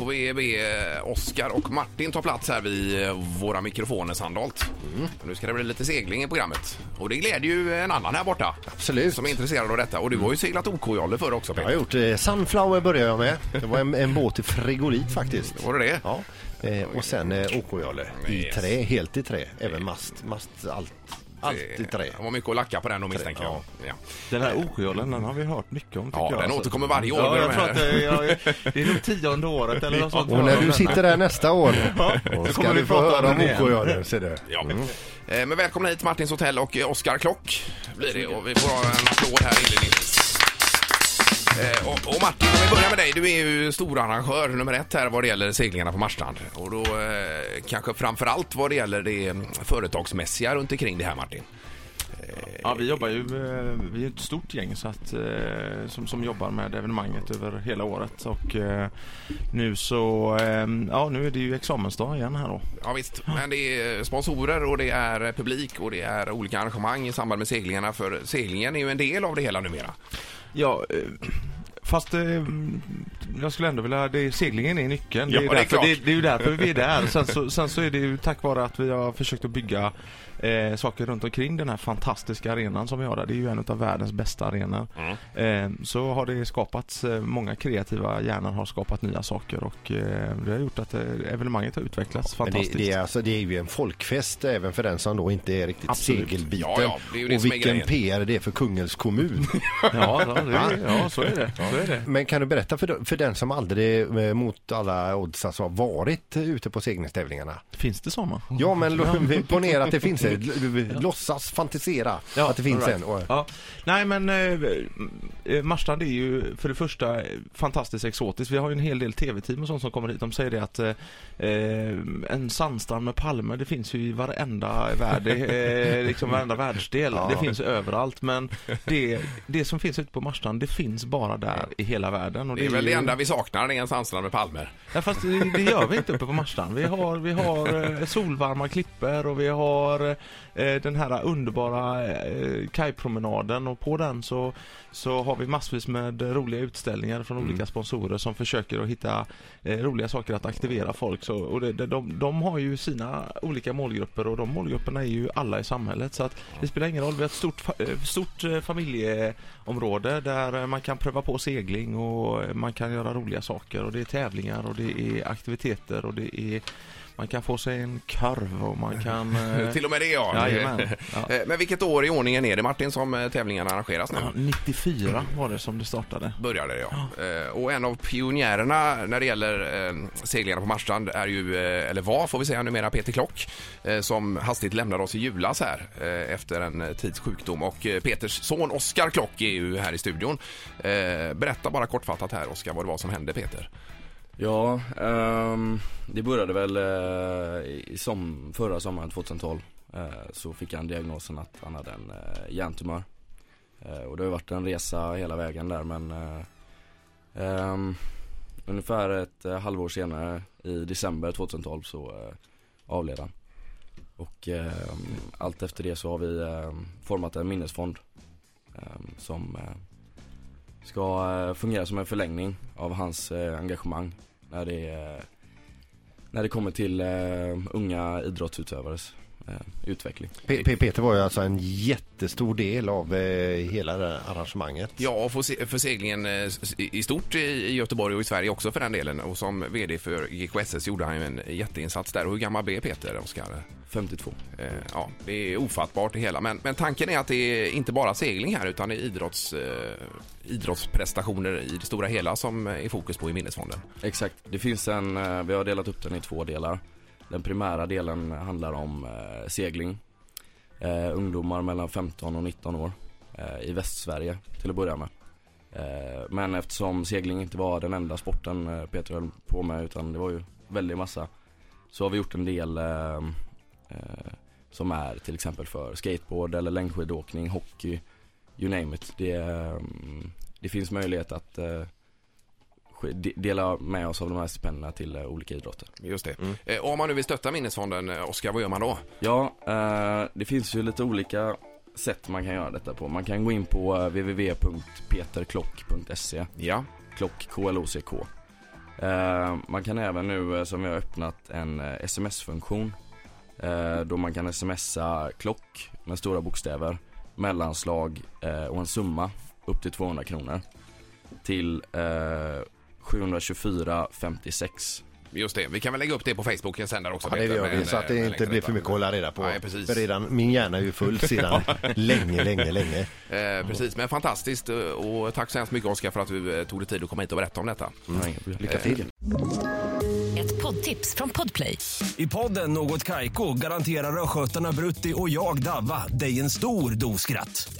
Får vi be eh, Oskar och Martin ta plats här vid eh, våra mikrofoner Sandholt. Nu ska det bli lite segling i programmet. Och det glädjer ju en annan här borta. Absolut. Som är intresserad av detta. Och du har ju seglat OK-jolle förr också Jag har Peter. gjort eh, Sunflower började jag med. Det var en, en båt i frigolit faktiskt. Var det det? Ja. Eh, och sen eh, OK-jolle i Yes. trä, helt i trä. Även mast, mast allt, allt i trä. Det var mycket att lacka på den då misstänker jag. Ja. Den här oskjollen, den har vi hört mycket om tycker Ja, jag. den alltså. återkommer varje år Ja, med jag de tror här. att det, ja, det är nog tionde året eller något sånt. Och när du sitter där nästa år, då kommer ska vi du få prata höra om om det igen. OK-jollen. ser du. Ja. Eh, Men välkomna hit Martins hotell och eh, Oskar Klock blir det. Och vi får ha en applåd här inledningsvis. Eh, Och, och Martin, om vi börjar med dig. Du är ju storarrangör nummer ett här vad det gäller seglingarna på Marstrand. Och då eh, kanske framför allt vad det gäller det mm, företagsmässiga runt omkring det här Martin. Ja, vi jobbar ju, eh, vi är ett stort gäng så att, eh, som, som jobbar med evenemanget över hela året och eh, nu så, eh, ja nu är det ju examensdag igen här då. Ja visst, men det är sponsorer och det är publik och det är olika arrangemang i samband med seglingarna. För seglingen är ju en del av det hela numera. Ja, eh, fast eh, jag skulle ändå vilja, det, seglingen är nyckeln. Det, är det är det, det är ju därför vi är där. Sen så, sen så är det ju tack vare att vi har försökt att bygga eh, saker runt omkring den här fantastiska arenan som vi har där. Det är ju en av världens bästa arenor. Mm. Eh, så har det skapats, eh, många kreativa hjärnor har skapat nya saker och eh, det har gjort att eh, evenemanget har utvecklats det, fantastiskt. det, är alltså, det är ju en folkfest även för den som då inte är riktigt Absolut. segelbiten. Ja, ja, det är ju det och vilken. PR det är för Kungälvs kommun. ja, ja, det, ja, så är det. Så är det. Men kan du berätta för, för den som aldrig eh, mot alla odds alltså, har varit ute på seglingstävlingarna? Finns det sådana? Ja men ponera att det finns låtsas fantisera att det finns all en. Och, Ja. Nej men eh, eh, Marstrand är ju för det första fantastiskt exotiskt. Vi har ju en hel del tv-team och sånt som kommer hit. De säger det att eh, eh, en sandstrand med palmer det finns ju i varenda värld, eh, liksom varenda världsdel. Ja. Det finns överallt men det, det som finns ute på Marstrand det finns bara där i hela världen. Och Det är väl ju- det enda vi saknar, det är en sandstrand med palmer. Ja, fast det, det gör vi inte uppe på Marstrand. Vi har, vi har eh, solvarma klippor och vi har den här underbara eh, kajpromenaden och på den så, så har vi massvis med roliga utställningar från olika sponsorer som försöker att hitta eh, roliga saker att aktivera folk. Så, och det, de, de har ju sina olika målgrupper och de målgrupperna är ju alla i samhället så att det spelar ingen roll. Vi har ett stort, eh, stort eh, familjeområde där eh, man kan pröva på segling och eh, man kan göra roliga saker och det är tävlingar och det är aktiviteter och det är man kan få sig en korv och man kan... eh, Till och med det ja. Jajamän. Ja. Eh, Men vilket år i ordningen är det Martin som eh, tävlingarna arrangeras nu? Ja, 94 var det som det startade. Började det ja. Eh, Och en av pionjärerna när det gäller seglingarna på Marstrand är ju, eller var får vi säga numera, Peter Klock som hastigt lämnade oss i julas här efter en tids sjukdom. Och Peters son Oskar Klock är ju här i studion. Berätta bara kortfattat här Oskar vad det var som hände Peter. Ja, um, det började väl uh, i som, förra sommaren 2012 uh, eh, så fick han diagnosen att han hade en uh, hjärntumör. Och det har ju varit en resa hela vägen där men eh, ehm, ungefär ett eh, halvår senare i december 2012 så eh, avled han. Och ehm, allt efter det så har vi format en minnesfond som eh, ska eh, fungera som en förlängning av hans eh, engagemang när det, eh, när det kommer till uh, unga idrottsutövares utveckling. Pe- Pe- Peter var ju alltså en jättestor del av eh, hela det arrangemanget. Ja, och för, se- för seglingen eh, i stort i Göteborg och i Sverige också för den delen. Och som VD för GKSS gjorde han ju en jätteinsats där. Och hur gammal blev Peter, Oskar? 52. Eh, ja, det är ofattbart det hela. Men, men tanken är att det är inte bara segling här utan det är idrotts, eh, idrottsprestationer i det stora hela som är fokus på i minnesfonden. Exakt, det finns en, eh, vi har delat upp den i två delar. Den primära delen handlar om eh, segling. Eh, ungdomar mellan 15 och 19 år eh, i Västsverige till att börja med. Eh, men eftersom segling inte var den enda sporten eh, Peter höll på med utan det var ju väldigt massa. Så har vi gjort en del eh, eh, som är till exempel för skateboard eller längdskidåkning, hockey, you name it. Det, ehm, det finns möjlighet att eh, dela med oss av de här stipendierna till eh, olika idrotter. Just det. Eh, om man nu vill stötta Minnesfonden, eh, Oskar, vad gör man då? Ja, eh, det finns ju lite olika sätt man kan göra detta på. Man kan gå in på eh, www.peterklock.se Ja. Klock, K-L-O-C-K. Eh, man kan även nu, som vi har öppnat, en sms-funktion. Eh, då man kan smsa klock med stora bokstäver, mellanslag eh, och en summa upp till 200 kronor. Till eh, 724 56. Just det. Vi kan väl lägga upp det på Facebook sen där också. Ja, det Peter, gör vi så att det eh, inte blir för mycket att hålla reda på. Nej, precis. För redan, min hjärna är ju full sedan länge, länge, länge. Eh, precis, men fantastiskt eh, och tack så hemskt mycket Oskar för att du eh, tog dig tid att komma hit och berätta om detta. Lycka till. Ett poddtips från Podplay. I podden Något Kaiko garanterar östgötarna Brutti och jag, Davva, dig en stor dos skratt.